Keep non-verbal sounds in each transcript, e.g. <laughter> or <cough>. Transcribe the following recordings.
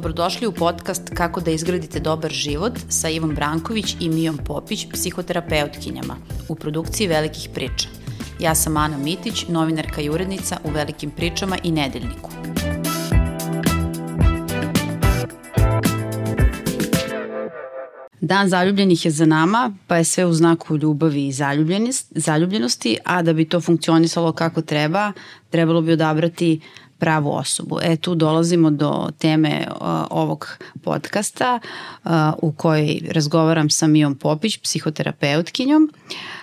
Dobrodošli u podcast Kako da izgradite dobar život sa Ivom Branković i Mijom Popić, psihoterapeutkinjama, u produkciji Velikih priča. Ja sam Ana Mitić, novinarka i urednica u Velikim pričama i Nedeljniku. Dan zaljubljenih je za nama, pa je sve u znaku ljubavi i zaljubljenosti, a da bi to funkcionisalo kako treba, trebalo bi odabrati pravu osobu. E tu dolazimo do teme uh, ovog podcasta uh, u kojoj razgovaram sa Mijom Popić, psihoterapeutkinjom.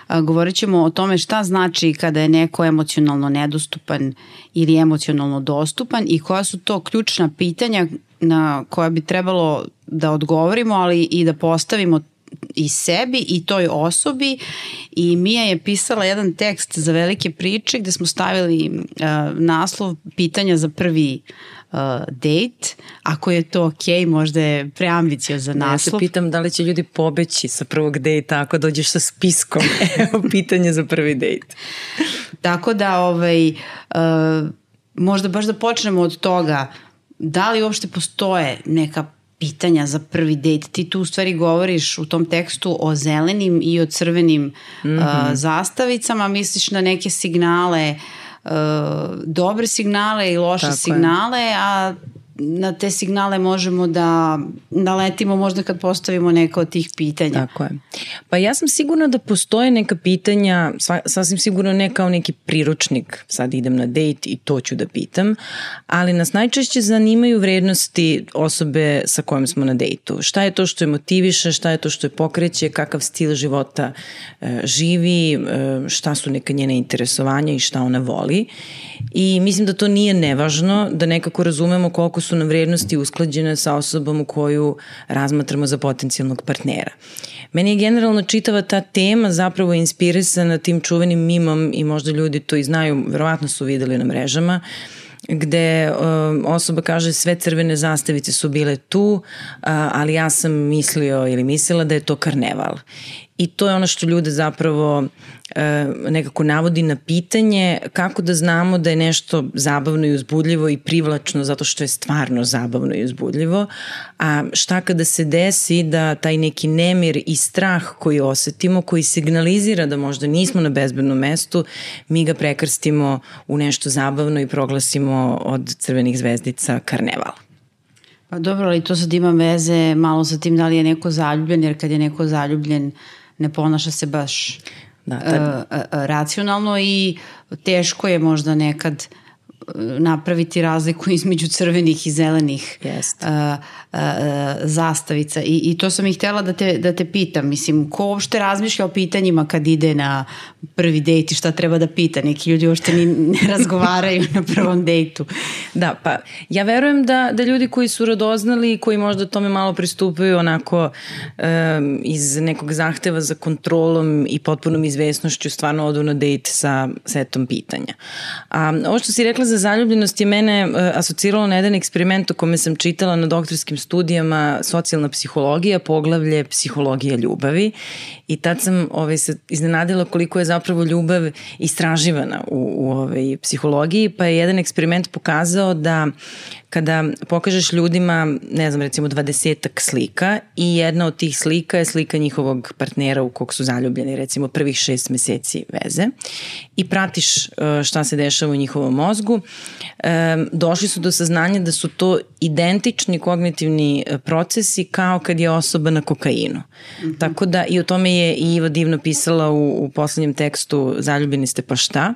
Uh, govorit ćemo o tome šta znači kada je neko emocionalno nedostupan ili emocionalno dostupan i koja su to ključna pitanja na koja bi trebalo da odgovorimo, ali i da postavimo i sebi i toj osobi i Mija je pisala jedan tekst za velike priče gde smo stavili uh, naslov pitanja za prvi uh, date. Ako je to ok, možda je preambicio za naslov. Ja se pitam da li će ljudi pobeći sa prvog dejta ako dođeš sa spiskom. <laughs> Evo pitanje za prvi dejt. Tako da ovaj, uh, možda baš da počnemo od toga da li uopšte postoje neka pitanja za prvi dejt. Ti tu u stvari govoriš u tom tekstu o zelenim i o crvenim mm -hmm. uh, zastavicama, misliš na neke signale, uh, dobre signale i loše Tako signale, je. a na te signale možemo da naletimo možda kad postavimo neka od tih pitanja. Tako je. Pa ja sam sigurna da postoje neka pitanja, sasvim sigurno ne kao neki priručnik, sad idem na dejt i to ću da pitam, ali nas najčešće zanimaju vrednosti osobe sa kojom smo na dejtu. Šta je to što je motiviše, šta je to što je pokreće, kakav stil života e, živi, e, šta su neka njene interesovanja i šta ona voli. I mislim da to nije nevažno, da nekako razumemo koliko su nam vrednosti usklađene sa osobom koju razmatramo za potencijalnog partnera. Meni je generalno čitava ta tema zapravo inspirisana tim čuvenim mimom i možda ljudi to i znaju, verovatno su videli na mrežama, gde um, osoba kaže sve crvene zastavice su bile tu, a, ali ja sam mislio ili mislila da je to karneval. I to je ono što ljude zapravo nekako navodi na pitanje kako da znamo da je nešto zabavno i uzbudljivo i privlačno zato što je stvarno zabavno i uzbudljivo, a šta kada se desi da taj neki nemir i strah koji osetimo, koji signalizira da možda nismo na bezbednom mestu, mi ga prekrstimo u nešto zabavno i proglasimo od crvenih zvezdica karneval. Pa dobro, ali to sad ima veze malo sa tim da li je neko zaljubljen, jer kad je neko zaljubljen, ne ponaša se baš da, tad... uh, uh, racionalno i teško je možda nekad napraviti razliku <laughs> između crvenih i zelenih Jest. uh, uh, zastavica. I, i to sam i htela da te, da te pitam. Mislim, ko uopšte razmišlja o pitanjima kad ide na prvi dejt i šta treba da pita? Neki ljudi uopšte ni, <laughs> ne razgovaraju na prvom dejtu. Da, pa ja verujem da, da ljudi koji su radoznali koji možda tome malo pristupaju onako um, iz nekog zahteva za kontrolom i potpunom izvesnošću stvarno odu na dejt sa setom pitanja. A ovo što si rekla za zaljubljenost je mene uh, asociralo na jedan eksperiment o kome sam čitala na doktorskim studijama socijalna psihologija, poglavlje psihologija ljubavi. I tad sam ovaj, se iznenadila koliko je zapravo ljubav istraživana u, u ovaj, psihologiji, pa je jedan eksperiment pokazao da kada pokažeš ljudima, ne znam, recimo dvadesetak slika i jedna od tih slika je slika njihovog partnera u kog su zaljubljeni, recimo prvih šest meseci veze i pratiš e, šta se dešava u njihovom mozgu, e, došli su do saznanja da su to identični kognitivni e, procesi kao kad je osoba na kokainu. Mm -hmm. Tako da i o tome je i Iva divno pisala u, u poslednjem tekstu Zaljubljeni ste pa šta,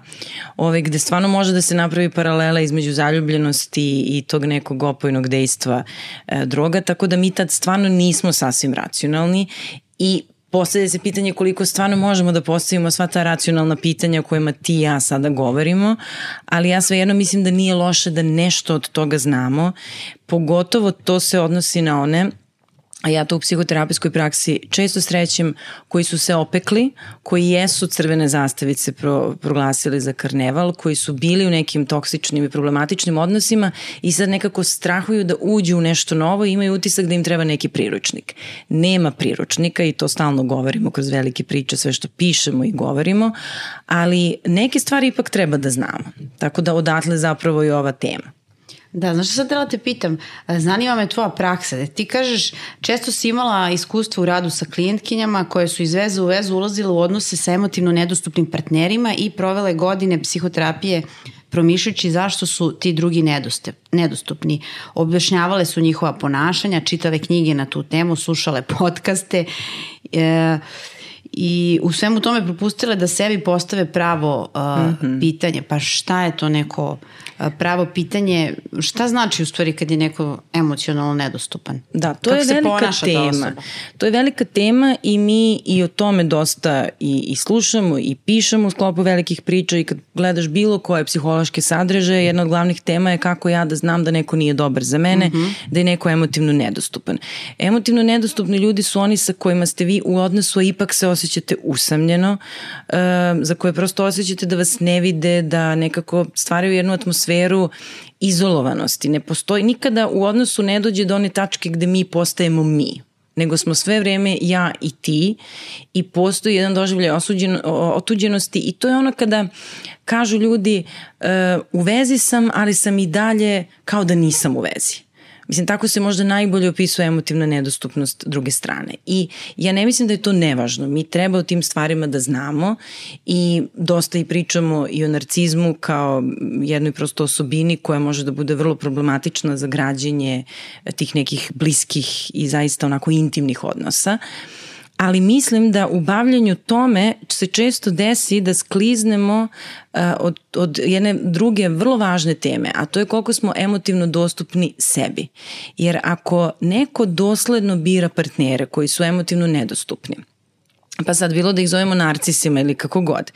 ove, gde stvarno može da se napravi paralela između zaljubljenosti i tog nekog opojnog dejstva e, droga, tako da mi tad stvarno nismo sasvim racionalni i postavlja se pitanje koliko stvarno možemo da postavimo sva ta racionalna pitanja o kojima ti i ja sada govorimo, ali ja svejedno mislim da nije loše da nešto od toga znamo, pogotovo to se odnosi na one ja to u psihoterapijskoj praksi često srećem, koji su se opekli, koji jesu crvene zastavice pro, proglasili za karneval, koji su bili u nekim toksičnim i problematičnim odnosima i sad nekako strahuju da uđu u nešto novo i imaju utisak da im treba neki priručnik. Nema priručnika i to stalno govorimo kroz velike priče, sve što pišemo i govorimo, ali neke stvari ipak treba da znamo. Tako da odatle zapravo i ova tema. Da, znaš što sad da te pitam? Zanima me tvoja praksa. Ti kažeš, često si imala iskustvo u radu sa klijentkinjama koje su iz veze u vezu ulazile u odnose sa emotivno nedostupnim partnerima i provele godine psihoterapije promišljajući zašto su ti drugi nedostupni. Objašnjavale su njihova ponašanja, čitale knjige na tu temu, slušale podcaste e, i u svemu tome propustile da sebi postave pravo uh, mm -hmm. pitanje. Pa šta je to neko pravo pitanje, šta znači u stvari kad je neko emocionalno nedostupan? Da, to Kako je velika tema. To je velika tema i mi i o tome dosta i, i slušamo i pišemo u sklopu velikih priča i kad gledaš bilo koje psihološke sadržaje, jedna od glavnih tema je kako ja da znam da neko nije dobar za mene, mm -hmm. da je neko emotivno nedostupan. Emotivno nedostupni ljudi su oni sa kojima ste vi u odnosu, a ipak se osjećate usamljeno, uh, za koje prosto osjećate da vas ne vide, da nekako stvaraju jednu atmosferu atmosferu izolovanosti. Ne postoji, nikada u odnosu ne dođe do one tačke gde mi postajemo mi nego smo sve vreme ja i ti i postoji jedan doživljaj osuđen, otuđenosti i to je ono kada kažu ljudi uh, u vezi sam, ali sam i dalje kao da nisam u vezi. Mislim, tako se možda najbolje opisuje emotivna nedostupnost druge strane. I ja ne mislim da je to nevažno. Mi treba o tim stvarima da znamo i dosta i pričamo i o narcizmu kao jednoj prosto osobini koja može da bude vrlo problematična za građenje tih nekih bliskih i zaista onako intimnih odnosa. Uh, ali mislim da u bavljanju tome se često desi da skliznemo uh, od, od jedne druge vrlo važne teme, a to je koliko smo emotivno dostupni sebi. Jer ako neko dosledno bira partnere koji su emotivno nedostupni, pa sad bilo da ih zovemo narcisima ili kako god.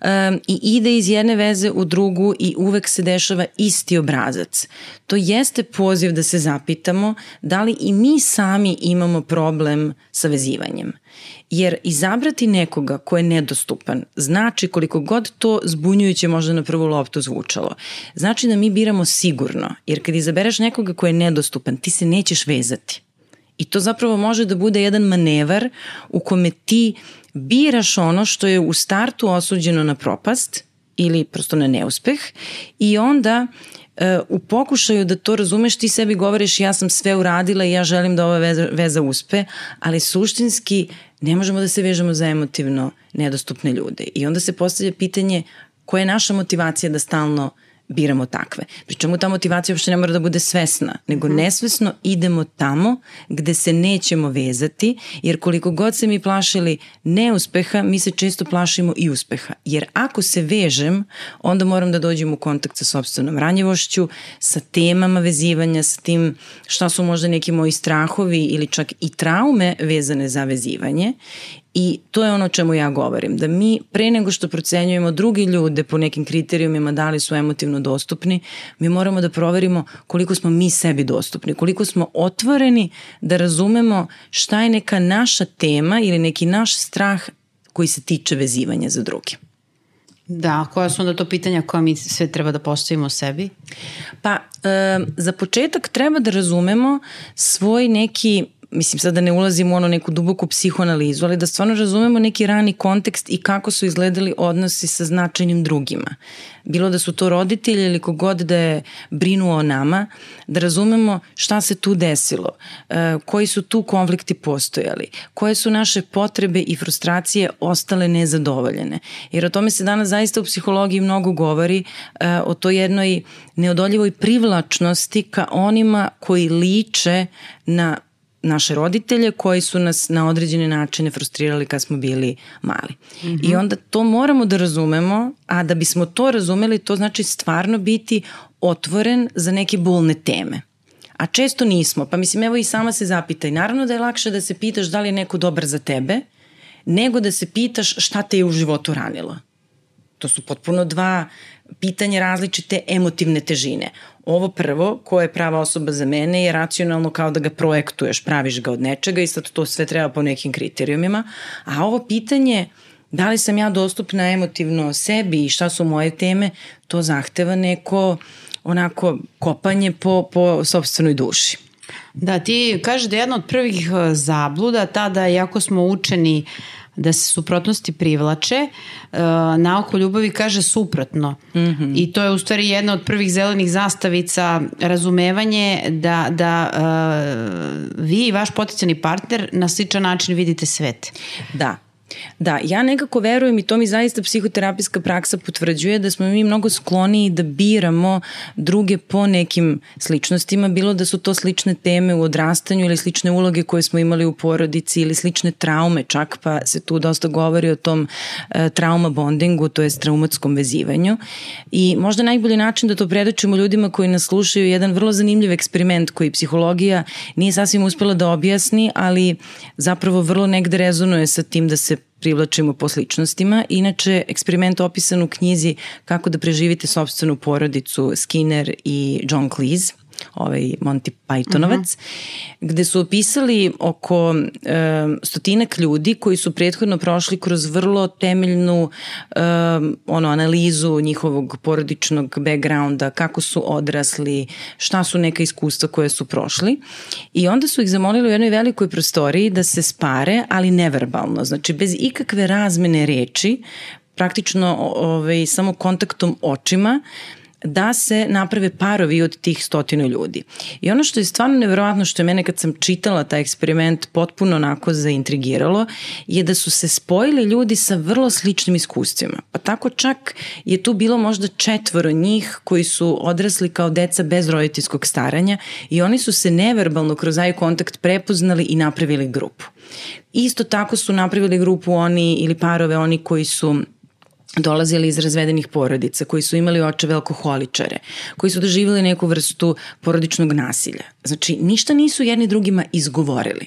Um, I ide iz jedne veze u drugu i uvek se dešava isti obrazac. To jeste poziv da se zapitamo da li i mi sami imamo problem sa vezivanjem. Jer izabrati nekoga ko je nedostupan znači koliko god to zbunjujuće možda na prvu loptu zvučalo. Znači da mi biramo sigurno, jer kad izabereš nekoga ko je nedostupan ti se nećeš vezati. I to zapravo može da bude jedan manevar u kome ti biraš ono što je u startu osuđeno na propast ili prosto na neuspeh i onda e, u pokušaju da to razumeš ti sebi govoriš ja sam sve uradila i ja želim da ova veza, veza uspe, ali suštinski ne možemo da se vežemo za emotivno nedostupne ljude. I onda se postavlja pitanje koja je naša motivacija da stalno biramo takve. Pričemu ta motivacija uopšte ne mora da bude svesna, nego mm. nesvesno idemo tamo gde se nećemo vezati, jer koliko god se mi plašili neuspeha, mi se često plašimo i uspeha. Jer ako se vežem, onda moram da dođem u kontakt sa sobstvenom ranjivošću, sa temama vezivanja, sa tim šta su možda neki moji strahovi ili čak i traume vezane za vezivanje I to je ono čemu ja govorim, da mi pre nego što procenjujemo drugi ljude po nekim kriterijumima da li su emotivno dostupni, mi moramo da proverimo koliko smo mi sebi dostupni, koliko smo otvoreni da razumemo šta je neka naša tema ili neki naš strah koji se tiče vezivanja za druge. Da, koja su onda to pitanja koja mi sve treba da postavimo sebi? Pa, e, za početak treba da razumemo svoj neki mislim sad da ne ulazim u ono neku duboku psihoanalizu, ali da stvarno razumemo neki rani kontekst i kako su izgledali odnosi sa značajnim drugima. Bilo da su to roditelji ili kogod da je brinuo o nama, da razumemo šta se tu desilo, e, koji su tu konflikti postojali, koje su naše potrebe i frustracije ostale nezadovoljene. Jer o tome se danas zaista u psihologiji mnogo govori, e, o toj jednoj neodoljivoj privlačnosti ka onima koji liče na naše roditelje koji su nas na određene načine frustrirali kad smo bili mali. Mm -hmm. I onda to moramo da razumemo, a da bismo to razumeli, to znači stvarno biti otvoren za neke bolne teme. A često nismo, pa mislim evo i sama se zapitaj. Naravno da je lakše da se pitaš da li je neko dobar za tebe, nego da se pitaš šta te je u životu ranilo. To su potpuno dva pitanja različite emotivne težine. Ovo prvo, ko je prava osoba za mene, je racionalno kao da ga projektuješ, praviš ga od nečega i sad to sve treba po nekim kriterijumima. A ovo pitanje, da li sam ja dostupna emotivno sebi i šta su moje teme, to zahteva neko onako kopanje po, po sobstvenoj duši. Da, ti kažeš da je jedna od prvih eh, zabluda tada, jako smo učeni da se suprotnosti privlače, nauko ljubavi kaže suprotno. Mm -hmm. I to je u stvari jedna od prvih zelenih zastavica razumevanje da, da uh, vi i vaš potencijalni partner na sličan način vidite svet. Da, Da, ja nekako verujem i to mi zaista psihoterapijska praksa potvrđuje da smo mi mnogo skloniji da biramo druge po nekim sličnostima, bilo da su to slične teme u odrastanju ili slične uloge koje smo imali u porodici ili slične traume čak, pa se tu dosta govori o tom e, trauma bondingu, to je traumatskom vezivanju. I možda najbolji način da to predočimo ljudima koji nas slušaju je jedan vrlo zanimljiv eksperiment koji psihologija nije sasvim uspela da objasni, ali zapravo vrlo negde rezonuje sa tim da se privlačimo po sličnostima. Inače, eksperiment opisan u knjizi Kako da preživite sobstvenu porodicu Skinner i John Cleese ovaj Monty Pythonovac, uh -huh. gde su opisali oko e, stotinak ljudi koji su prethodno prošli kroz vrlo temeljnu e, ono, analizu njihovog porodičnog backgrounda, kako su odrasli, šta su neka iskustva koje su prošli. I onda su ih zamolili u jednoj velikoj prostoriji da se spare, ali neverbalno, znači bez ikakve razmene reči, praktično ovaj, samo kontaktom očima, da se naprave parovi od tih stotinu ljudi. I ono što je stvarno nevjerovatno što je mene kad sam čitala taj eksperiment potpuno onako zaintrigiralo je da su se spojili ljudi sa vrlo sličnim iskustvima. Pa tako čak je tu bilo možda četvoro njih koji su odrasli kao deca bez roditeljskog staranja i oni su se neverbalno kroz eye kontakt prepoznali i napravili grupu. Isto tako su napravili grupu oni ili parove oni koji su dolazili iz razvedenih porodica, koji su imali očeve alkoholičare, koji su doživjeli neku vrstu porodičnog nasilja. Znači, ništa nisu jedni drugima izgovorili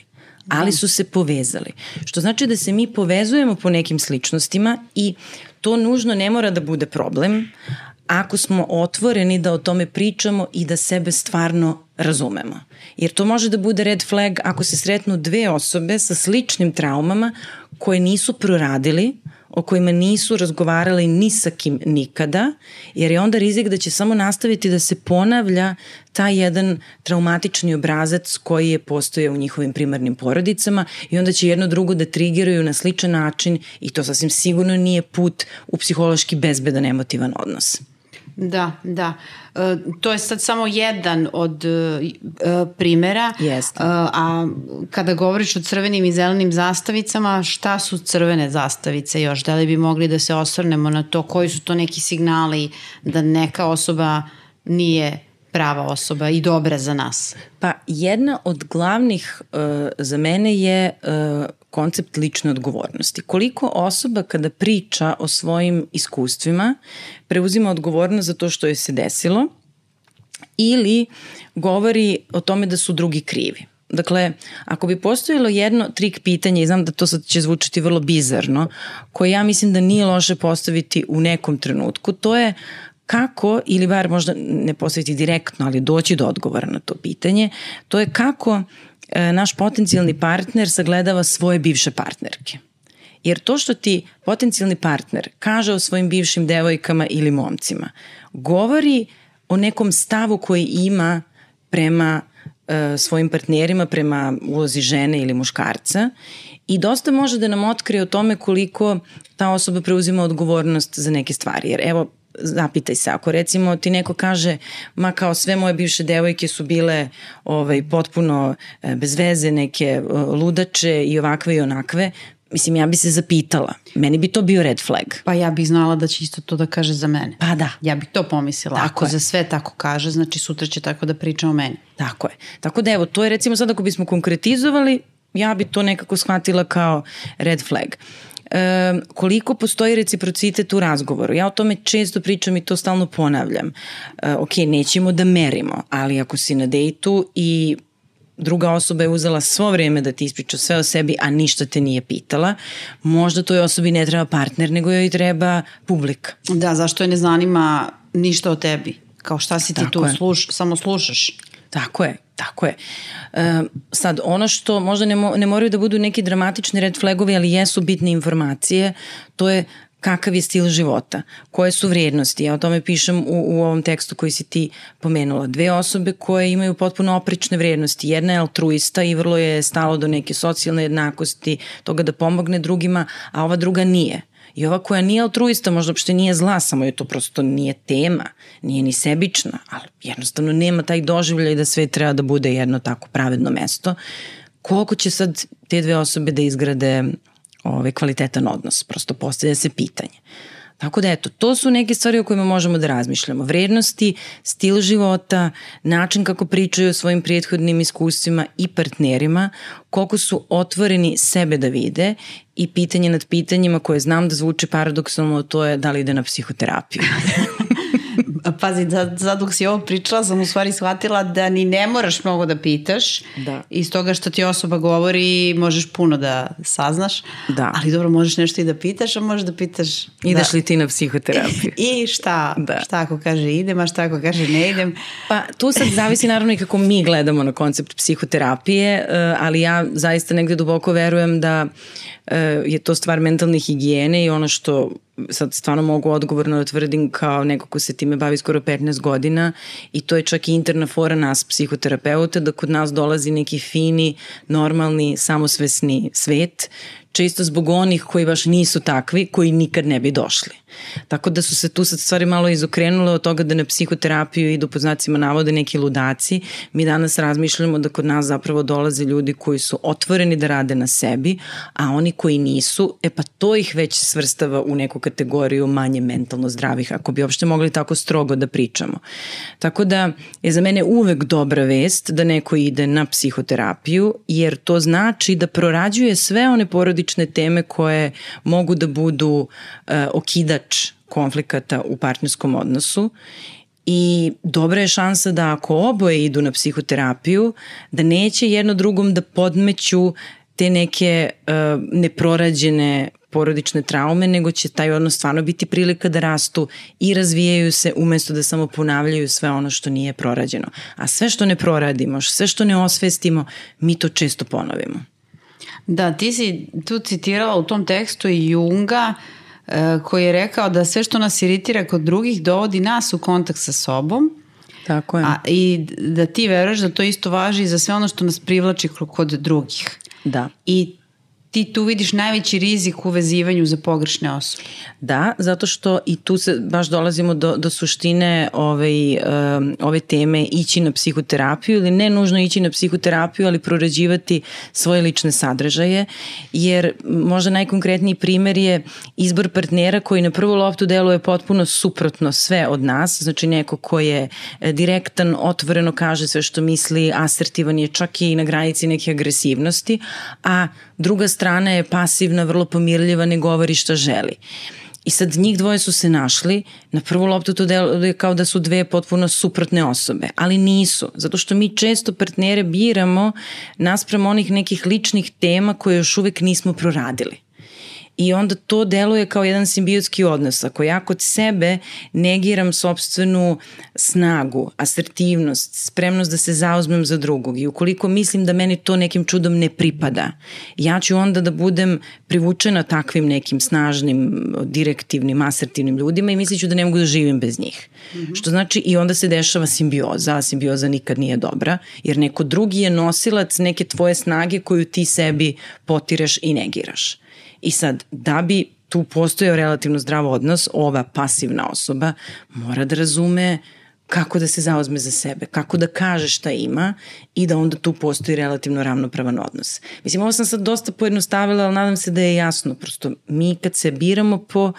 ali su se povezali. Što znači da se mi povezujemo po nekim sličnostima i to nužno ne mora da bude problem ako smo otvoreni da o tome pričamo i da sebe stvarno razumemo. Jer to može da bude red flag ako se sretnu dve osobe sa sličnim traumama koje nisu proradili, o kojima nisu razgovarali ni sa kim nikada, jer je onda rizik da će samo nastaviti da se ponavlja taj jedan traumatični obrazac koji je postoje u njihovim primarnim porodicama i onda će jedno drugo da trigiraju na sličan način i to sasvim sigurno nije put u psihološki bezbedan emotivan odnos. Da, da. E, to je sad samo jedan od e, primera. Jeste. E, a kada govoriš o crvenim i zelenim zastavicama, šta su crvene zastavice još? Da li bi mogli da se osvrnemo na to? Koji su to neki signali da neka osoba nije prava osoba i dobra za nas? Pa jedna od glavnih uh, za mene je uh, koncept lične odgovornosti. Koliko osoba kada priča o svojim iskustvima preuzima odgovornost za to što je se desilo ili govori o tome da su drugi krivi. Dakle, ako bi postojilo jedno trik pitanje, i znam da to sad će zvučati vrlo bizarno, koje ja mislim da nije loše postaviti u nekom trenutku, to je kako, ili bar možda ne postaviti direktno, ali doći do odgovora na to pitanje, to je kako e, naš potencijalni partner sagledava svoje bivše partnerke. Jer to što ti potencijalni partner kaže o svojim bivšim devojkama ili momcima, govori o nekom stavu koji ima prema e, svojim partnerima, prema ulozi žene ili muškarca i dosta može da nam otkrije o tome koliko ta osoba preuzima odgovornost za neke stvari. Jer evo, zapitaj se, ako recimo ti neko kaže, ma kao sve moje bivše devojke su bile ovaj, potpuno e, bez veze, neke e, ludače i ovakve i onakve, Mislim, ja bi se zapitala. Meni bi to bio red flag. Pa ja bih znala da će isto to da kaže za mene. Pa da. Ja bih to pomislila. Tako Ako je. za sve tako kaže, znači sutra će tako da priča o meni. Tako je. Tako da evo, to je recimo sad ako bismo konkretizovali, ja bi to nekako shvatila kao red flag koliko postoji reciprocitet u razgovoru. Ja o tome često pričam i to stalno ponavljam. E, ok, nećemo da merimo, ali ako si na dejtu i druga osoba je uzela svo vreme da ti ispriča sve o sebi, a ništa te nije pitala, možda toj osobi ne treba partner, nego joj treba publika. Da, zašto je ne zanima ništa o tebi? Kao šta si ti Tako tu, sluš, samo slušaš? Tako je, tako je. E, sad, ono što možda ne, mo, ne moraju da budu neki dramatični red flagovi, ali jesu bitne informacije, to je kakav je stil života, koje su vrijednosti. Ja o tome pišem u, u ovom tekstu koji si ti pomenula. Dve osobe koje imaju potpuno oprične vrijednosti. Jedna je altruista i vrlo je stalo do neke socijalne jednakosti, toga da pomogne drugima, a ova druga nije. I ova koja nije altruista možda uopšte nije zla, samo je to prosto nije tema, nije ni sebična, ali jednostavno nema taj doživljaj da sve treba da bude jedno tako pravedno mesto. Koliko će sad te dve osobe da izgrade ovaj, kvalitetan odnos? Prosto postavlja se pitanje. Tako da eto, to su neke stvari o kojima možemo da razmišljamo. Vrednosti, stil života, način kako pričaju o svojim prijethodnim iskustvima i partnerima, koliko su otvoreni sebe da vide i pitanje nad pitanjima koje znam da zvuči paradoksalno, to je da li ide na psihoterapiju. <laughs> Pazi, da, sad dok si ovo pričala sam u stvari shvatila da ni ne moraš mnogo da pitaš. Da. Iz toga što ti osoba govori možeš puno da saznaš. Da. Ali dobro, možeš nešto i da pitaš, a možeš da pitaš... Ideš da. li ti na psihoterapiju? <laughs> I šta? Da. Šta ako kaže idem, a šta ako kaže ne idem? Pa tu sad zavisi naravno i kako mi gledamo na koncept psihoterapije, eh, ali ja zaista negde duboko verujem da eh, je to stvar mentalne higijene i ono što sad stvarno mogu odgovorno da tvrdim kao neko ko se time bavi skoro 15 godina i to je čak i interna fora nas psihoterapeuta da kod nas dolazi neki fini, normalni, samosvesni svet čisto zbog onih koji baš nisu takvi, koji nikad ne bi došli. Tako da su se tu sad stvari malo izokrenule od toga da na psihoterapiju idu po znacima navode neki ludaci. Mi danas razmišljamo da kod nas zapravo dolaze ljudi koji su otvoreni da rade na sebi, a oni koji nisu, e pa to ih već svrstava u neku kategoriju manje mentalno zdravih, ako bi uopšte mogli tako strogo da pričamo. Tako da je za mene uvek dobra vest da neko ide na psihoterapiju, jer to znači da prorađuje sve one porodične teme koje mogu da budu uh, okidač konflikata u partnerskom odnosu i dobra je šansa da ako oboje idu na psihoterapiju, da neće jedno drugom da podmeću te neke uh, neprorađene porodične traume, nego će taj odnos stvarno biti prilika da rastu i razvijaju se umesto da samo ponavljaju sve ono što nije prorađeno. A sve što ne proradimo, sve što ne osvestimo, mi to često ponovimo. Da, ti si tu citirala u tom tekstu i Junga e, koji je rekao da sve što nas iritira kod drugih dovodi nas u kontakt sa sobom Tako je. A, I da ti veruješ da to isto važi i za sve ono što nas privlači kod drugih. Da. I ti tu vidiš najveći rizik u vezivanju za pogrešne osobe. Da, zato što i tu se baš dolazimo do, do suštine ovaj, um, ove teme ići na psihoterapiju ili ne nužno ići na psihoterapiju, ali prorađivati svoje lične sadržaje, jer možda najkonkretniji primer je izbor partnera koji na prvu loptu deluje potpuno suprotno sve od nas, znači neko ko je e, direktan, otvoreno kaže sve što misli, asertivan je čak i na granici neke agresivnosti, a druga strana je pasivna, vrlo pomirljiva, ne govori šta želi. I sad njih dvoje su se našli, na prvu loptu to deluje kao da su dve potpuno suprotne osobe, ali nisu, zato što mi često partnere biramo naspram onih nekih ličnih tema koje još uvek nismo proradili i onda to deluje kao jedan simbiotski odnos. Ako ja kod sebe negiram sobstvenu snagu, asertivnost, spremnost da se zauzmem za drugog i ukoliko mislim da meni to nekim čudom ne pripada, ja ću onda da budem privučena takvim nekim snažnim, direktivnim, asertivnim ljudima i misliću da ne mogu da živim bez njih. Mm -hmm. Što znači i onda se dešava simbioza, a simbioza nikad nije dobra, jer neko drugi je nosilac neke tvoje snage koju ti sebi potireš i negiraš. I sad, da bi tu postojao relativno zdrav odnos, ova pasivna osoba mora da razume kako da se zauzme za sebe, kako da kaže šta ima i da onda tu postoji relativno ravnopravan odnos. Mislim, ovo sam sad dosta pojednostavila, ali nadam se da je jasno. Prosto mi kad se biramo po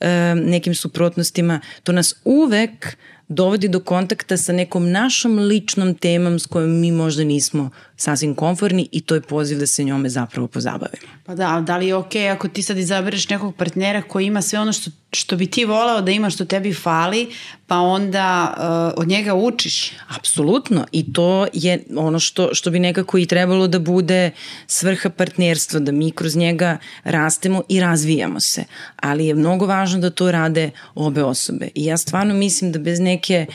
e, nekim suprotnostima, to nas uvek dovodi do kontakta sa nekom našom ličnom temom s kojom mi možda nismo sasvim konforni i to je poziv da se njome zapravo pozabavimo. Pa da, da li je okej okay ako ti sad izabereš nekog partnera koji ima sve ono što, što bi ti voleo da ima što tebi fali, pa onda uh, od njega učiš? Apsolutno i to je ono što, što bi nekako i trebalo da bude svrha partnerstva, da mi kroz njega rastemo i razvijamo se. Ali je mnogo važno da to rade obe osobe. I ja stvarno mislim da bez neke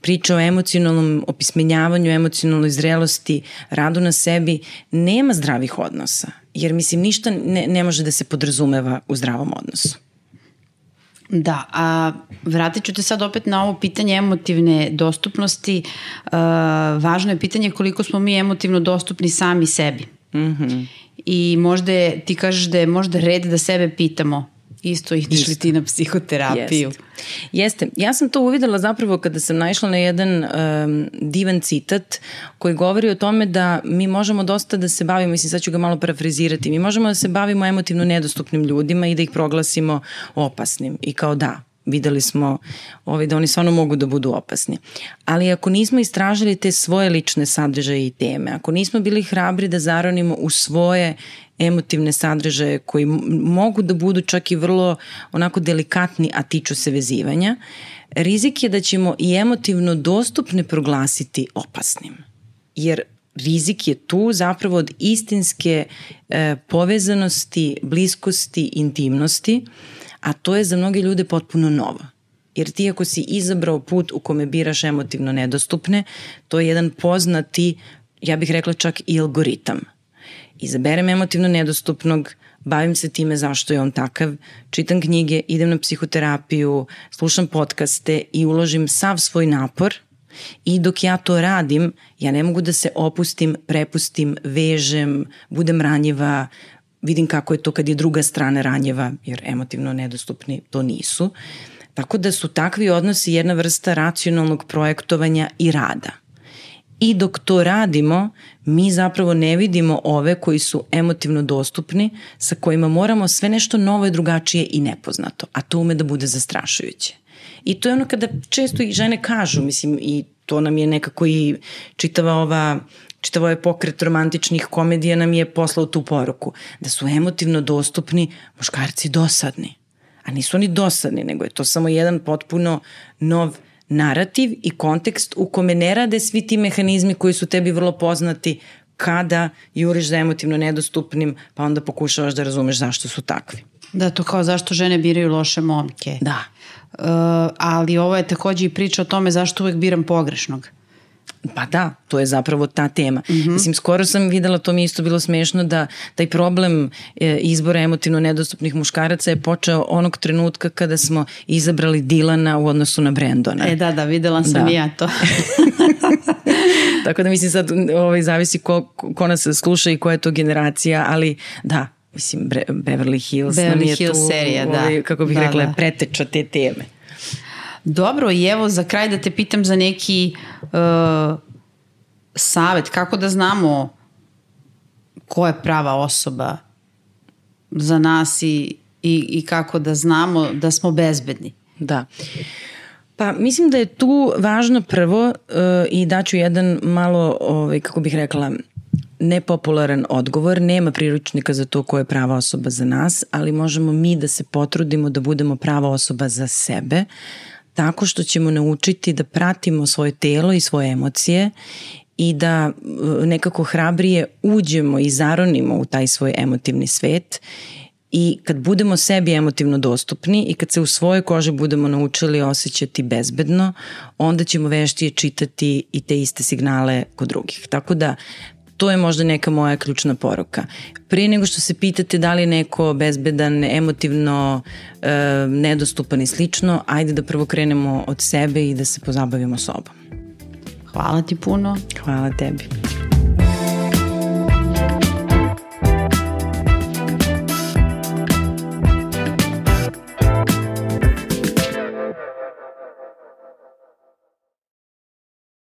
priče o emocionalnom opismenjavanju, emocionalnoj zrelosti, radu na sebi, nema zdravih odnosa. Jer mislim, ništa ne, ne može da se podrazumeva u zdravom odnosu. Da, a vratit ću te sad opet na ovo pitanje emotivne dostupnosti. Uh, važno je pitanje koliko smo mi emotivno dostupni sami sebi. Mm -hmm. I možda je, ti kažeš da je možda red da sebe pitamo isto ideš li ti na psihoterapiju? Jeste. Jeste. Ja sam to uvidela zapravo kada sam naišla na jedan um, divan citat koji govori o tome da mi možemo dosta da se bavimo, mislim sad ću ga malo parafrizirati, mi možemo da se bavimo emotivno nedostupnim ljudima i da ih proglasimo opasnim i kao da, videli smo ovaj, da oni stvarno mogu da budu opasni. Ali ako nismo istražili te svoje lične sadržaje i teme, ako nismo bili hrabri da zaronimo u svoje emotivne sadržaje koji mogu da budu čak i vrlo onako delikatni, a tiču se vezivanja, rizik je da ćemo i emotivno dostupne proglasiti opasnim. Jer rizik je tu zapravo od istinske e, povezanosti, bliskosti, intimnosti, a to je za mnoge ljude potpuno novo. Jer ti ako si izabrao put u kome biraš emotivno nedostupne, to je jedan poznati, ja bih rekla čak i algoritam – izaberem emotivno nedostupnog, bavim se time zašto je on takav, čitam knjige, idem na psihoterapiju, slušam podcaste i uložim sav svoj napor i dok ja to radim, ja ne mogu da se opustim, prepustim, vežem, budem ranjiva, vidim kako je to kad je druga strana ranjiva, jer emotivno nedostupni to nisu. Tako da su takvi odnosi jedna vrsta racionalnog projektovanja i rada – I dok to radimo, mi zapravo ne vidimo ove koji su emotivno dostupni, sa kojima moramo sve nešto novo i drugačije i nepoznato, a to ume da bude zastrašujuće. I to je ono kada često i žene kažu, mislim, i to nam je nekako i čitava ova čitavo ovaj pokret romantičnih komedija nam je poslao tu poruku, da su emotivno dostupni muškarci dosadni. A nisu oni dosadni, nego je to samo jedan potpuno nov narativ i kontekst u kome ne rade svi ti mehanizmi koji su tebi vrlo poznati kada juriš za emotivno nedostupnim, pa onda pokušavaš da razumeš zašto su takvi. Da, to kao zašto žene biraju loše momke. Da. Uh, ali ovo je takođe i priča o tome zašto uvek biram pogrešnog. Pa da, to je zapravo ta tema. Mm -hmm. Mislim, skoro sam videla, to mi isto bilo smešno, da taj problem e, izbora emotivno nedostupnih muškaraca je počeo onog trenutka kada smo izabrali Dilana u odnosu na Brendona. E da, da, videla sam da. i ja to. <laughs> Tako da mislim sad ovaj, zavisi ko, ko nas sluša i koja je to generacija, ali da, mislim Bre Beverly Hills Beverly nam je Hills tu, serija, da. ovaj, kako bih da, rekla, da. preteča te teme. Dobro, i evo za kraj da te pitam za neki uh, savet, kako da znamo ko je prava osoba za nas i, i, i kako da znamo da smo bezbedni. Da. Pa mislim da je tu važno prvo uh, i daću jedan malo, ovaj, kako bih rekla, nepopularan odgovor, nema priručnika za to ko je prava osoba za nas, ali možemo mi da se potrudimo da budemo prava osoba za sebe, tako što ćemo naučiti da pratimo svoje telo i svoje emocije i da e, nekako hrabrije uđemo i zaronimo u taj svoj emotivni svet i kad budemo sebi emotivno dostupni i kad se u svojoj koži budemo naučili osjećati bezbedno, onda ćemo veštije čitati i te iste signale kod drugih. Tako da to je možda neka moja ključna poruka. Prije nego što se pitate da li je neko bezbedan, emotivno e, nedostupan i slično, ajde da prvo krenemo od sebe i da se pozabavimo sobom. Hvala ti puno. Hvala tebi.